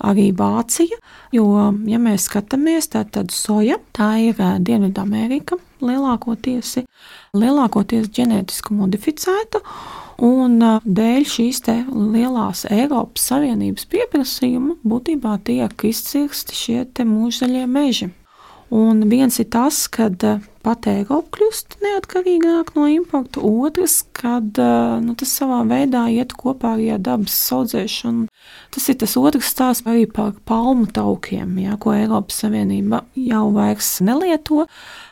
Arī Vācija, jo, ja mēs skatāmies, tad, tad soja tā ir Dienvidamerika lielākoties, lielākoties ģenētiski modificēta. Un dēļ šīs lielās Eiropas Savienības pieprasījuma būtībā tiek izcirsti šie mūžzaļie meži. Un viens ir tas, ka pat Eiropa kļūst neatkarīgāk no importa. Otrs, kad eh, nu, tas savā veidā iet kopā arī ar dabas audzēšanu. Tas ir tas otrs stāsts arī par palmu taukiem, ja, ko Eiropas Savienība jau vairs nelieto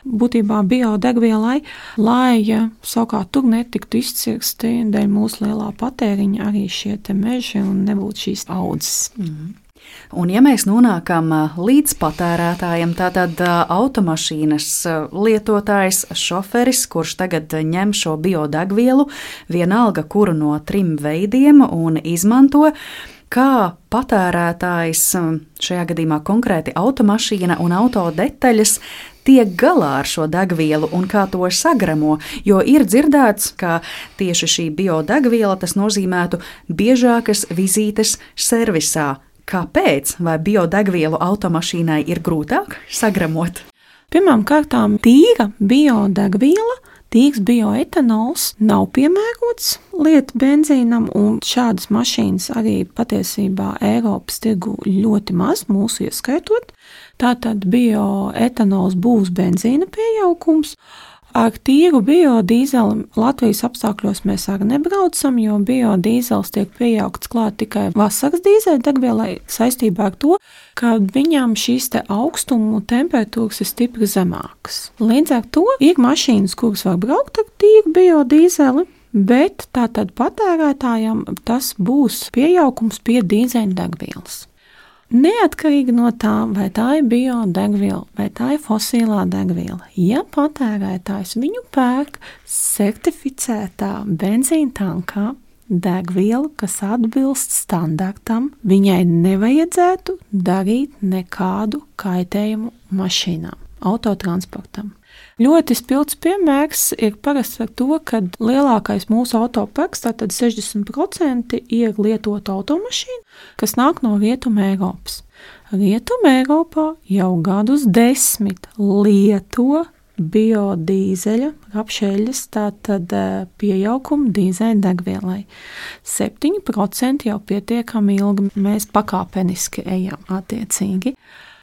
būtībā biodegvielai, lai savukārt tur netiktu izcirsti dēļ mūsu lielā patēriņa arī šie meži un nebūtu šīs audzes. Mm. Un, ja mēs nonākam līdz patērētājiem, tātad automašīnas lietotājs, šoferis, kurš tagad ņem šo biodegvielu, vienalga kuru no trim veidiem un izmanto, kā patērētājs, šajā gadījumā konkrēti automašīna un auto detaļas, tiek galā ar šo degvielu un kā to sagramo. Jo ir dzirdēts, ka tieši šī biodegviela tas nozīmētu biežākas vizītes servisā Kāpēc? Vai biodegvielu automašīnai ir grūtāk sagramot? Pirmkārt, tīra biodegviela Tīks bioetanols nav piemērots lietu benzīnam, un šādas mašīnas arī patiesībā Eiropas tirgu ļoti maz, mūsu ieskaitot. Tātad bioetanols būs benzīna pieaugums, Ar tīru biodīzeli Latvijas apstākļos mēs arī nebraucam, jo biodīzels tiek pieaugts klāt tikai vasaras dīzeļdegvielai saistībā ar to, ka viņām šīs augstumu temperatūras ir stipri zemākas. Līdz ar to ir mašīnas, kuras var braukt ar tīru biodīzeli, bet tātad patērētājam tas būs pieaugums pie dīzeļdegvielas. Neatkarīgi no tā, vai tā ir biodegviela vai tā ir fosilā degviela, ja patērētājs viņu pērk certificētā benzīna tankā, degvielu, kas atbilst standartam, viņai nevajadzētu darīt nekādu kaitējumu mašīnām, autotransportam. Ļoti spilgts piemērs ir parasti ar to, ka lielākais mūsu autoparks, tātad 60%, ir lietota automašīna, kas nāk no Rietuma Eiropas. Rietuma Eiropā jau gadus desmit lieto biodīzeļa, apšeļas, tātad eh, pieauguma dīzeļa degvielai. 7% jau pietiekami ilgi mēs pakāpeniski ejam attiecīgi.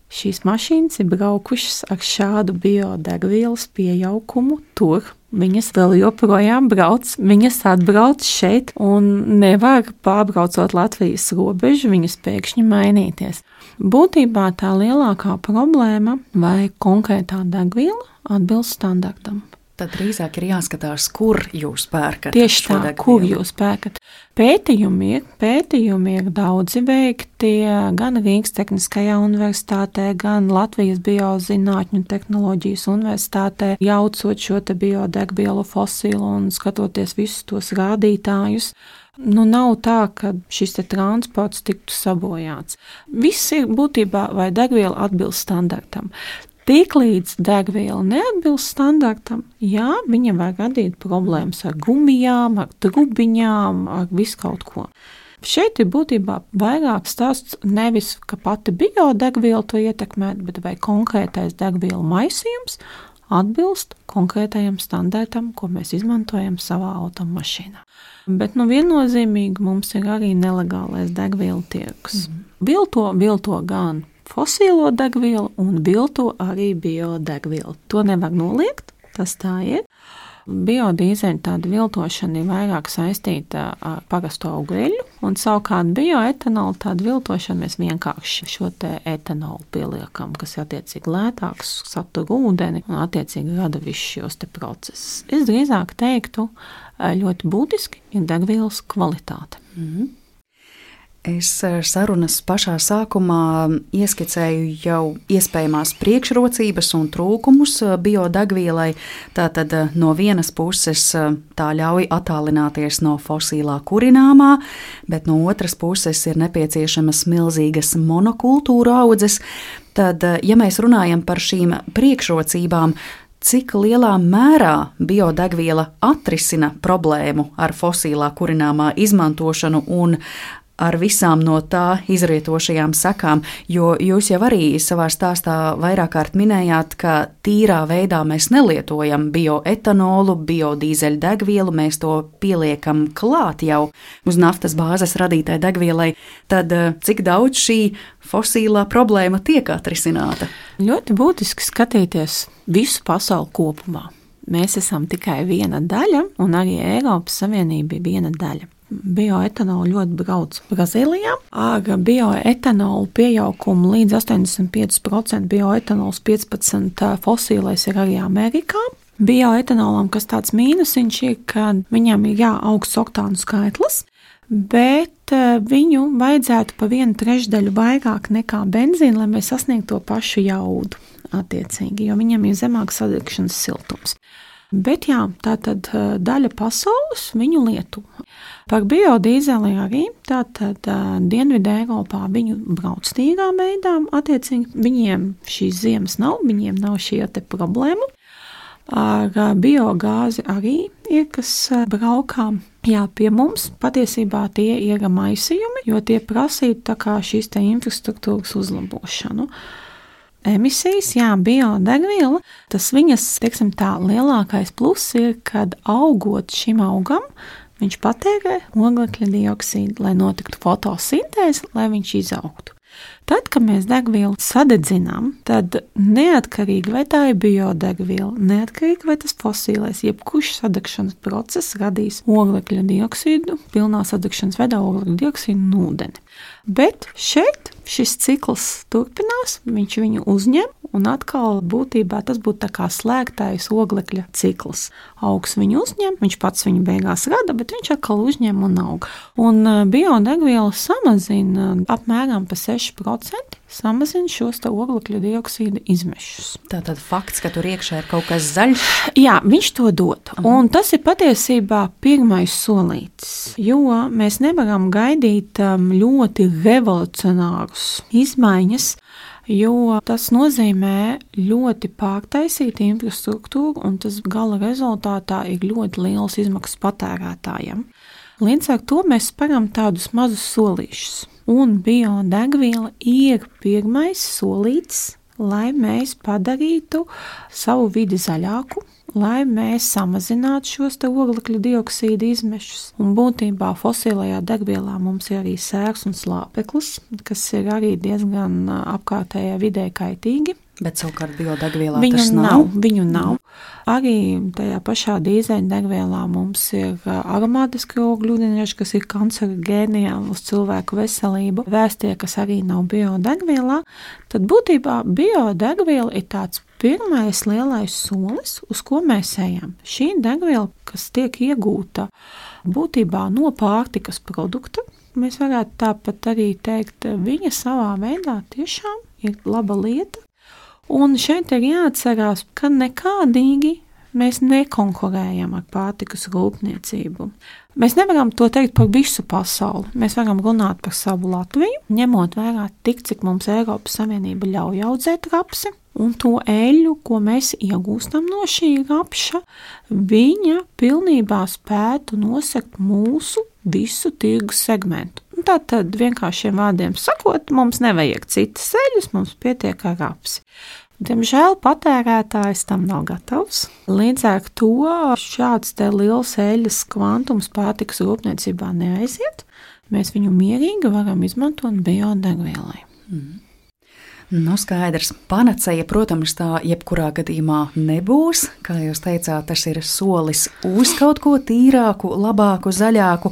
Šīs mašīnas ir braukušas ar šādu biodegvielas pieaugumu tur. Viņas vēl joprojām brauc, viņas atbrauc šeit un nevar pārbraucot Latvijas robežu, viņas pēkšņi mainīties. Būtībā tā lielākā problēma vai konkrētā degviela atbilst standartam. Tad drīzāk ir jāskatās, kur jūs pērkat. Tieši tā, degvielu. kur jūs pērkat. Pētījumi pētījumi ir daudzi veikti gan Rīgas Tehniskajā universitātē, gan Latvijas Biozinātņu un tehnoloģijas universitātē, jaucot šo biodegvielu fosilu un skatoties visus tos rādītājus. Nu, nav tā, ka šis transports tiktu sabojāts. Viss ir būtībā, vai degviela atbilst standartam. Tiklīdz degviela neatbilst standartam, jā, viņa var radīt problēmas ar gumijām, ar trubiņām, ar visu kaut ko. Šeit ir būtībā vairāk stāsts nevis, ka pati biodegviela to ietekmē, bet vai konkrētais degvielu maisījums atbilst konkrētajam standartam, ko mēs izmantojam savā automašīnā. Bet nu, viennozīmīgi mums ir arī nelegālais degvielu tirgus. Mm. Vilto, vilto gan fosilo degvielu un vilto arī biodegvielu. To nevar noliegt, tas tā ir. Biodīzeļa tāda viltošana ir vairāk saistīta ar parasto augļu, un savukārt bioetanolu tādu viltošanu mēs vienkārši šo etanolu pieliekam, kas ir attiecīgi lētāks, satur ūdeni un attiecīgi rada visus šos procesus. Es drīzāk teiktu, ļoti būtiski ir degvielas kvalitāte. Mm -hmm. Es eh, sarunas pašā sākumā ieskicēju jau iespējamās priekšrocības un trūkumus eh, biodegvielai. Tātad eh, no vienas puses tā ļauj attālināties no fosilā kurināmā, bet no otras puses ir nepieciešamas milzīgas monokultūra audzes. Tad, ja mēs runājam par šīm priekšrocībām, cik lielā mērā biodegviela atrisina problēmu ar fosilā kurināmā izmantošanu un ar visām no tā izrietošajām sekām. Jo jūs jau arī savā stāstā vairāk kārt minējāt, ka tīrā veidā mēs nelietojam bioetanolu, biodīzeļu degvielu, mēs to pieliekam klāt jau uz naftas bāzes radītai degvielai. Tad eh, cik daudz šī fosilā problēma tiek atrisināta? Ļoti būtiski skatīties visu pasauli kopumā. Mēs esam tikai viena daļa, un arī Eiropas Savienība ir viena daļa. Bioetanolu ļoti brauc Brazīlijā. Ar bioetanolu pieaugumu līdz 85% bioetanols 15% fosīlais ir arī Amerikā. Bioetanolam, kas tāds mīnusiņš ir, ka viņam ir jāaugsts oktānu skaitlis, bet viņu vajadzētu pa vienu trešdaļu vairāk nekā benzīna, lai mēs sasniegtu to pašu jaudu attiecīgi, jo viņam ir zemāks sadegšanas siltums. Bet jā, tā tad daļa pasaules viņu lieto. Par biodīzeli arī tātad Dienvidē Eiropā viņu brauc tīrā veidā, attiecīgi viņiem šīs ziemas nav, viņiem nav šie te problēmu. Ar biogāzi arī ir, kas braukā. Jā, pie mums patiesībā tie ir maisījumi, jo tie prasītu šīs infrastruktūras uzlabošanu emisijas, jā, biodegviela, tas viņas, teiksim tā, lielākais pluss ir, kad augot šim augam, viņš patērē oglekļa dioksīdu, lai notiktu fotosintēze, lai viņš izaugtu. Tad, kad mēs degvielu sadedzinām, tad neatkarīgi vai tā ir biodegviela, neatkarīgi vai tas fosilais, jebkurš sadegšanas process radīs oglekļa dioksīdu, pilnā sadegšanas veidā oglekļa dioksīdu un ūdeni. Bet šeit šis cikls turpinās, viņš viņu uzņem, un atkal būtībā tas būtu kā slēgtais oglekļa cikls. Augs viņu uzņem, viņš pats viņu beigās rada, bet viņš atkal uzņem un aug. Un uh, biodegviela samazina apmēram pa 6% samazina šos oglekļa dioksīda izmešus. Tā tad fakts, ka tur iekšā ir kaut kas zaļš. Jā, viņš to dod. Mhm. Un tas ir patiesībā pirmais solītis, jo mēs nevaram gaidīt um, ļoti revolucionārus izmaiņas. Jo tas nozīmē ļoti pārtaisīt infrastruktūru, un tas gala rezultātā ir ļoti liels izmaksas patērētājiem. Līdz ar to mēs speram tādus mazus solīšus un biodegviela ir pirmais solīts, lai mēs padarītu savu vidi zaļāku, lai mēs samazinātu šos oglekļa dioksīda izmešus. Un būtībā fosilajā degvielā mums ir arī sērs un slāpeklis, kas ir arī diezgan apkārtējai vidē kaitīgi. Bet savukārt biodegvielā viņu tas nav. nav. Viņu nav. Arī tajā pašā dīzeļdegvielā mums ir aromātiski ogļūdeņraži, kas ir kancerogēni uz cilvēku veselību. Vēstie, kas arī nav biodegvielā, tad būtībā biodegviela ir tāds pirmais lielais solis, uz ko mēs ejam. Šī degviela, kas tiek iegūta būtībā no pārtikas produkta, mēs varētu tāpat arī teikt, viņa savā veidā tiešām ir laba lieta, Un šeit ir jāatcerās, ka nekādīgi mēs nekonkurējam ar pārtikas rūpniecību. Mēs nevaram to teikt par visu pasauli. Mēs varam runāt par savu Latviju, ņemot vērā tik, cik mums Eiropas Savienība ļauj audzēt rapsi. Un to eļļu, ko mēs iegūstam no šī rapša, viņa pilnībā spētu nosegt mūsu visu tirgus segmentu. Tā tad vienkāršiem vārdiem sakot, mums nevajag citas eļļas, mums pietiek ar apsi. Diemžēl patērētājs tam nav gatavs. Līdz ar to šāds liels eļļas kvantums pārtikas rūpniecībā neaiziet. Mēs viņu mierīgi varam izmantot biodegvielai. Mm. Nu, skaidrs, panacēja, protams, tā jebkurā gadījumā nebūs. Kā jūs teicāt, tas ir solis uz kaut ko tīrāku, labāku, zaļāku.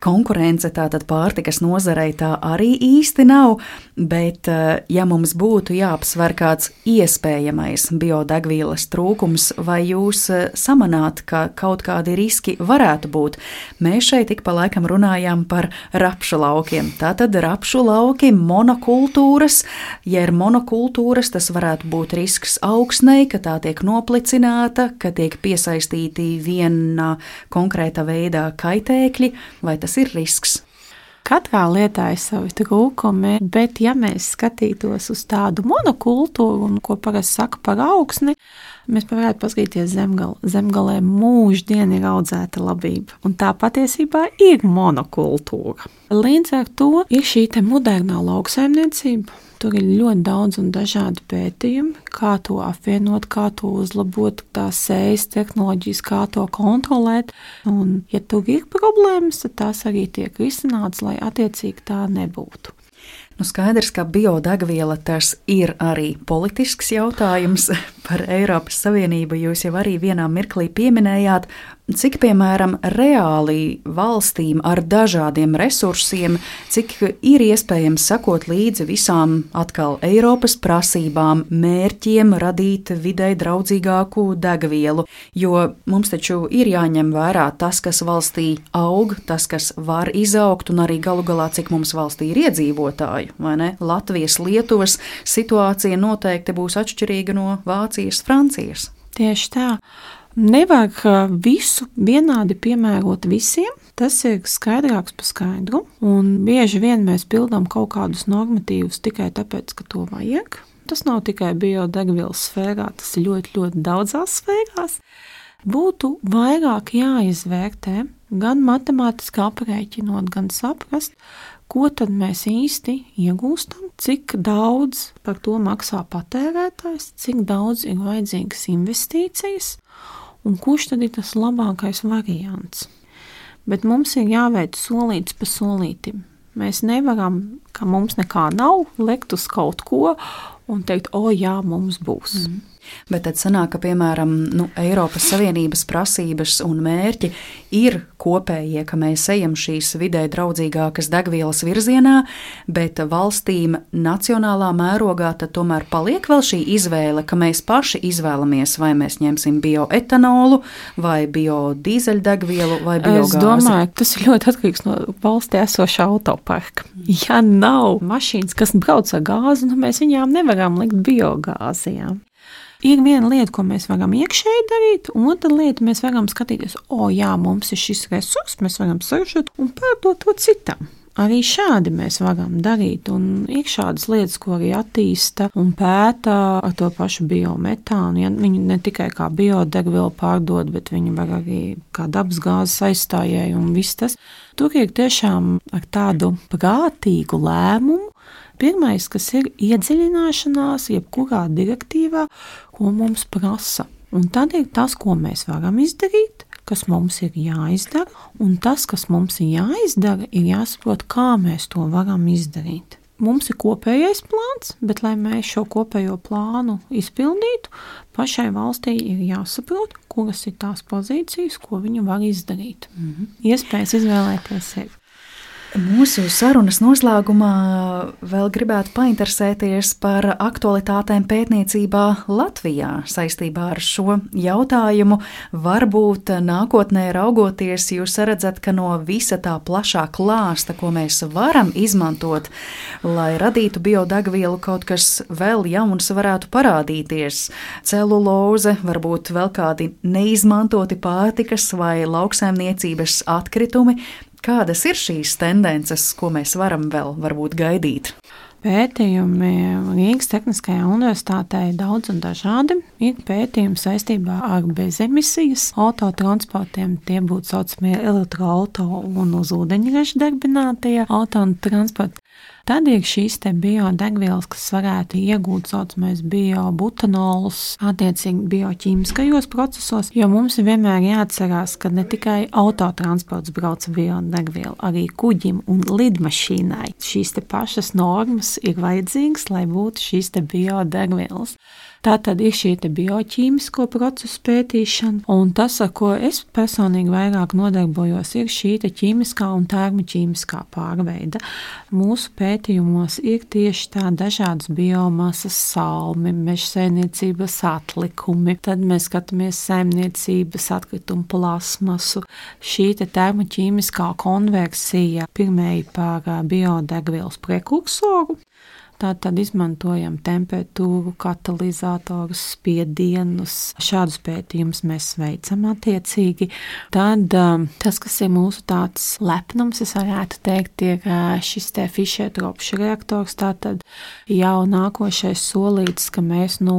Konkurence tātad pārtikas nozarei tā arī īsti nav, bet eh, ja mums būtu jāapsver kāds iespējamais biodegvielas trūkums, vai jūs eh, samanāt, ka kaut kādi riski varētu būt? Mēs šeit ik pa laikam runājām par rapšu laukiem. Tātad rapšu lauki, monokultūras, ja ir monokultūras, tas varētu būt risks augsnei, ka tā tiek noplicināta, ka tiek piesaistīti viena konkrēta veidā kaitēkļi, vai tas tas ir risks? Katrā lietā ir savi trūkumi, bet, ja mēs skatītos uz tādu monokultūru, ko parasti saka par augsni, mēs varētu paskatīties zemgal, zemgalē mūždien ir audzēta labība. Un tā patiesībā ir monokultūra. Līdz ar to ir šī modernā lauksaimniecība Tur ir ļoti daudz un dažādi pētījumi, kā to apvienot, kā to uzlabot, tās sējas tehnoloģijas, kā to kontrolēt. Un, ja tur ir problēmas, tad tās arī tiek risināts, lai attiecīgi tā nebūtu. Nu, skaidrs, ka biodegviela tas ir arī politisks jautājums par Eiropas Savienību. Jūs jau arī vienā mirklī pieminējāt, cik, piemēram, reāli valstīm ar dažādiem resursiem, cik ir iespējams sekot līdzi visām atkal Eiropas prasībām, mērķiem radīt videi draudzīgāku degvielu. Jo mums taču ir jāņem vērā tas, kas valstī aug, tas, kas var izaugt, un arī galu galā, cik mums valstī ir iedzīvotāju, vai ne? Latvijas, Lietuvas situācija noteikti būs atšķirīga no Vācijas, Francijas. Tieši tā. Nevajag visu vienādi piemērot visiem. Tas ir skaidrāks par skaidru. Un bieži vien mēs pildām kaut kādus normatīvus tikai tāpēc, ka to vajag. Tas nav tikai biodegvielas sfērā, tas ir ļoti, ļoti daudzās sfērās. Būtu vairāk jāizvērtē, gan matemātiski aprēķinot, gan saprast, ko tad mēs īsti iegūstam, cik daudz par to maksā patērētājs, cik daudz ir vajadzīgas investīcijas un kurš tad ir tas labākais variants. Bet mums ir jāveic solīts pa solītim. Mēs nevaram, ka mums nekā nav, lekt uz kaut ko un teikt, o, jā, mums būs. Mm. Bet tad sanāk, ka piemēram nu, Eiropas Savienības prasības un mērķi ir kopējie, ka mēs ejam šīs vidē draudzīgākas degvielas virzienā, bet valstīm nacionālā mērogā tomēr paliek vēl šī izvēle, ka mēs paši izvēlamies, vai mēs ņemsim bioetanolu, vai biodīzeļdegvielu, vai biogāzi. Es domāju, tas ir ļoti atkarīgs no valstī esošā autoparka. Ja nav mašīnas, kas brauc ar gāzi, nu mēs viņām nevaram likt biogāzijām. Ir viena lieta, ko mēs varam iekšēji darīt, un otra lieta, mēs varam skatīties, o, oh, jā, mums ir šis resurs, mēs varam saržot un pārdot to citam. Arī šādi mēs varam darīt, un ir šādas lietas, ko arī attīsta un pēta ar to pašu biometānu. Ja viņi ne tikai kā biodegvielu pārdod, bet viņi var arī kā dabasgāzes aizstājēju un viss tas. Tur ir tiešām ar tādu prātīgu lēmumu Pirmais, kas ir iedziļināšanās jebkurā direktīvā, ko mums prasa. Un tad ir tas, ko mēs varam izdarīt, kas mums ir jāizdara, un tas, kas mums ir jāizdara, ir jāsaprot, kā mēs to varam izdarīt. Mums ir kopējais plāns, bet, lai mēs šo kopējo plānu izpildītu, pašai valstī ir jāsaprot, kuras ir tās pozīcijas, ko viņa var izdarīt. -hmm. Iespējas izvēlēties sevi. Mūsu sarunas noslēgumā vēl gribētu painteresēties par aktualitātēm pētniecībā Latvijā saistībā ar šo jautājumu. Varbūt nākotnē raugoties, jūs redzat, ka no visa tā plašā klāsta, ko mēs varam izmantot, lai radītu biodegvielu, kaut kas vēl jauns varētu parādīties. Celuloze, varbūt vēl kādi neizmantoti pārtikas vai lauksaimniecības atkritumi, Kādas ir šīs tendences, ko mēs varam vēl varbūt gaidīt? Pētījumi Rīgas Tehniskajā universitātē ir daudz un dažādi. Ir pētījumi saistībā ar bezemisijas autotransportiem. Tie būtu saucamie elektroautorāti un uz ūdeņraža darbinātie autotransporti. Tad ir šīs biodegvielas, kas varētu iegūt saucamais biobutanols, attiecīgi bioķīmiskajos procesos, jo mums ir vienmēr jāatcerās, ka ne tikai autotransports brauc ar biodegvielu, arī kuģim un lidmašīnai šīs pašas normas ir vajadzīgas, lai būtu šīs biodegvielas. Tā tad ir šī bioķīmisko procesu pētīšana, un tas, ar ko es personīgi vairāk nodarbojos, ir šī ķīmiskā un termoķīmiskā pārveide. Mūsu pētījumos ir tieši tā dažādas biomasas, salmi, meža saimniecības atlikumi, tad mēs skatāmies saimniecības atkritumu plasmasu, šī termoķīmiskā konversija pirmēji par biodegvielas prekursoru Tātad izmantojam temperatūru, katalizatorus, spiedienus. Šādus pētījumus mēs veicam attiecīgi. Tad um, tas, kas ir mūsu tāds lepnums, es varētu teikt, ir uh, šis te fišētropšu reaktors. Tātad jau nākošais solīts, ka mēs no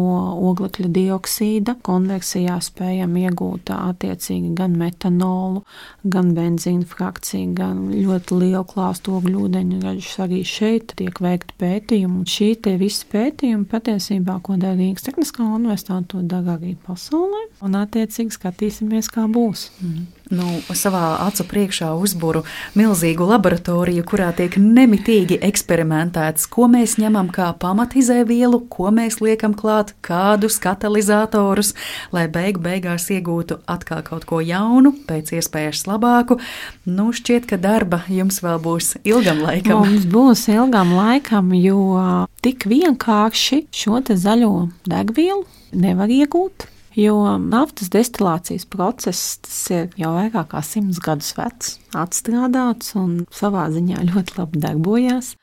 oglekļa dioksīda konversijā spējam iegūt attiecīgi gan metanolu, gan benzīna frakciju, gan ļoti lielu klāstu ogļūdeņu ražus. Arī šeit tiek veikti pētījumi Un šī te visi pētījumi patiesībā, ko dara Rīgas Tehniskā universitāte, to dara arī pasaulē. Un attiecīgi skatīsimies, kā būs. Mm nu, savā acu priekšā uzburu milzīgu laboratoriju, kurā tiek nemitīgi eksperimentēts, ko mēs ņemam kā pamatizēvielu, ko mēs liekam klāt, kādus katalizatorus, lai beigu beigās iegūtu atkal kaut ko jaunu, pēc iespējas labāku. Nu, šķiet, ka darba jums vēl būs ilgam laikam. Mums būs ilgam laikam, jo tik vienkārši šo zaļo degvielu nevar iegūt. Jo naftas destilācijas process ir jau vairāk kā simts gadus vecs, atstrādāts un savā ziņā ļoti labi darbojas.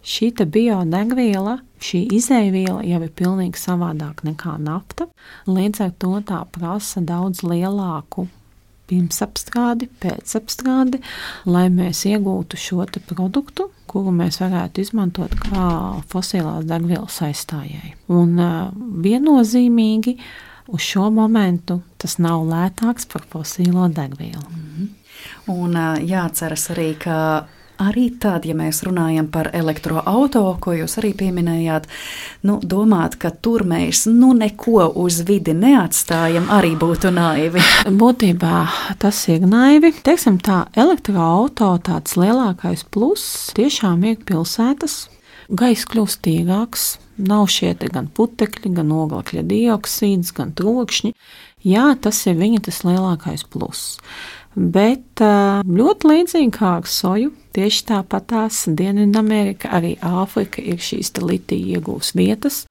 Šī biodegviela, šī izēviela jau ir pilnīgi savādāka nekā nafta. Līdz ar to tā prasa daudz lielāku pirmsapstrādi, pēcapstrādi, lai mēs iegūtu šo produktu, kuru mēs varētu izmantot kā fosilās degvielas aizstājēju. Un viennozīmīgi uz šo momentu tas nav lētāks par fosīlo degvielu. Mm -hmm. Un jāatceras arī, ka arī tad, ja mēs runājam par elektroautorātu, ko jūs arī pieminējāt, nu, domāt, ka tur mēs nu, neko uz vidi neatstājam, arī būtu naivi. Būtībā tas ir naivi. Teiksim tā, elektroautorāta tāds lielākais pluss tiešām ir pilsētas. Gaiss kļūst tīrāks, Nav šie gan putekļi, gan oglekļa dioksīds, gan trokšņi. Jā, tas ir viņa tas lielākais pluss. Bet ļoti līdzīgi kā ar soju, tieši tāpatās Dienvidamerika, arī Āfrika ir šīs litija iegūs vietas,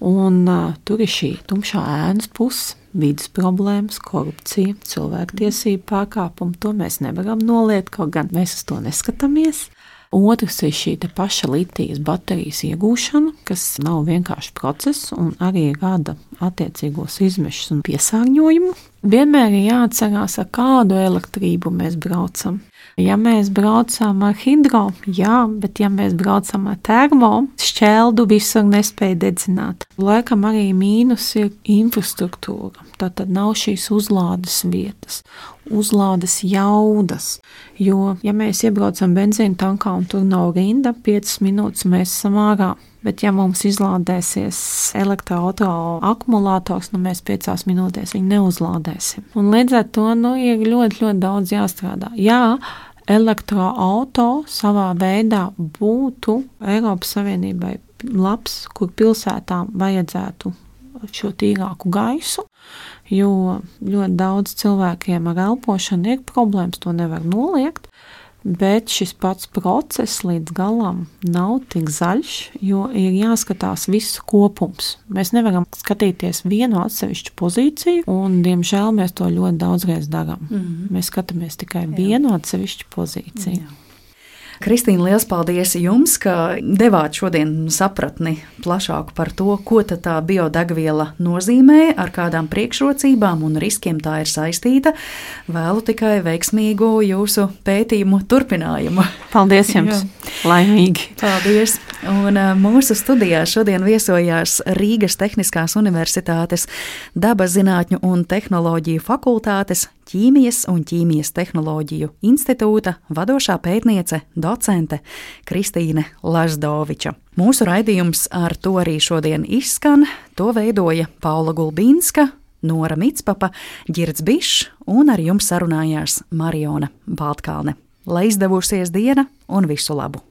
un tur ir šī tumšā ēnas puse, vidas problēmas, korupcija, cilvēktiesību pārkāpumi. To mēs nevaram noliekt, kaut gan mēs uz to neskatāmies. Otrs ir šī paša litijas baterijas iegūšana, kas nav vienkārši process un arī rada attiecīgos izmešus un piesārņojumu. Vienmēr ir jāatcerās, ar kādu elektrību mēs braucam. Ja mēs braucam ar hidro, jā, bet ja mēs braucam ar termo, šķeldu visur nespēja dedzināt. Laikam arī mīnus ir infrastruktūra. Tā tad nav šīs uzlādes vietas, uzlādes jaudas. Jo, ja mēs iebraucam benzīna tankā un tur nav rinda, 5 minūtes mēs esam ārā. Bet, ja mums izlādēsies elektroautorāta akumulators, nu mēs piecās minūtēs viņu neuzlādēsim. Un līdz ar to nu, ir ļoti, ļoti daudz jāstrādā. Jā, elektroautorāta savā veidā būtu Eiropas Savienībai labs, kur pilsētām vajadzētu šo tīrāku gaisu, jo ļoti daudz cilvēkiem ar elpošanu ir problēmas, to nevar noliegt. Bet šis pats process līdz galam nav tik zaļš, jo ir jāskatās viss kopums. Mēs nevaram skatīties vienu atsevišķu pozīciju, un, diemžēl, mēs to ļoti daudzreiz darām. Mm -hmm. Mēs skatāmies tikai Jā. vienu atsevišķu pozīciju. Jā. Kristīna, liels paldies jums, ka devāt šodien sapratni plašāku par to, ko tā biodegviela nozīmē, ar kādām priekšrocībām un riskiem tā ir saistīta. Vēlu tikai veiksmīgu jūsu pētījumu turpinājumu. Paldies jums! Laimīgi! Paldies! Un mūsu studijā šodien viesojās Rīgas Tehniskās Universitātes dabas zinātņu un tehnoloģiju fakultātes ķīmijas un ķīmijas tehnoloģiju institūta vadošā pētniece docente Kristīne Lazdoviča. Mūsu raidījums ar to arī šodien izskan. To veidoja Paula Gulbīnska, Nora Mitspapa, Girds Bišs un ar jums sarunājās Mariona Baltkalne. Lai izdevusies diena un visu labu!